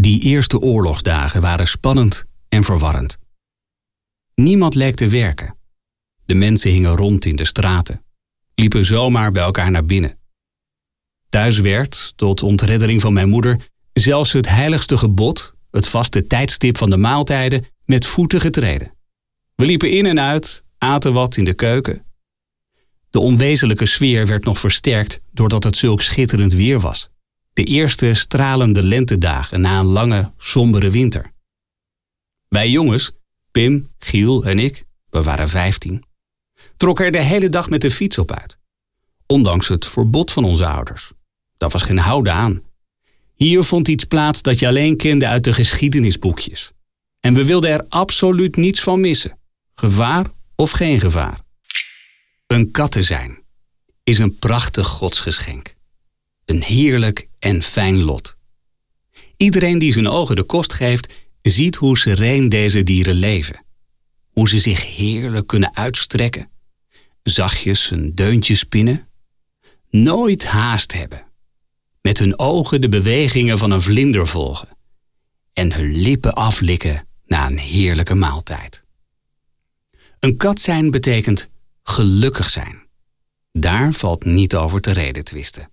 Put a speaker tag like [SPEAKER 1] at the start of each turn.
[SPEAKER 1] Die eerste oorlogsdagen waren spannend en verwarrend. Niemand leek te werken. De mensen hingen rond in de straten, liepen zomaar bij elkaar naar binnen. Thuis werd, tot ontreddering van mijn moeder, zelfs het heiligste gebod, het vaste tijdstip van de maaltijden, met voeten getreden. We liepen in en uit, aten wat in de keuken. De onwezenlijke sfeer werd nog versterkt doordat het zulk schitterend weer was. De eerste stralende lentedagen na een lange, sombere winter. Wij jongens, Pim, Giel en ik, we waren vijftien, trokken er de hele dag met de fiets op uit. Ondanks het verbod van onze ouders. Dat was geen houden aan. Hier vond iets plaats dat je alleen kende uit de geschiedenisboekjes. En we wilden er absoluut niets van missen. Gevaar of geen gevaar. Een kat te zijn is een prachtig godsgeschenk. Een heerlijk en fijn lot. Iedereen die zijn ogen de kost geeft, ziet hoe sereen deze dieren leven. Hoe ze zich heerlijk kunnen uitstrekken, zachtjes een deuntje spinnen, nooit haast hebben, met hun ogen de bewegingen van een vlinder volgen en hun lippen aflikken na een heerlijke maaltijd. Een kat zijn betekent gelukkig zijn. Daar valt niet over te reden twisten.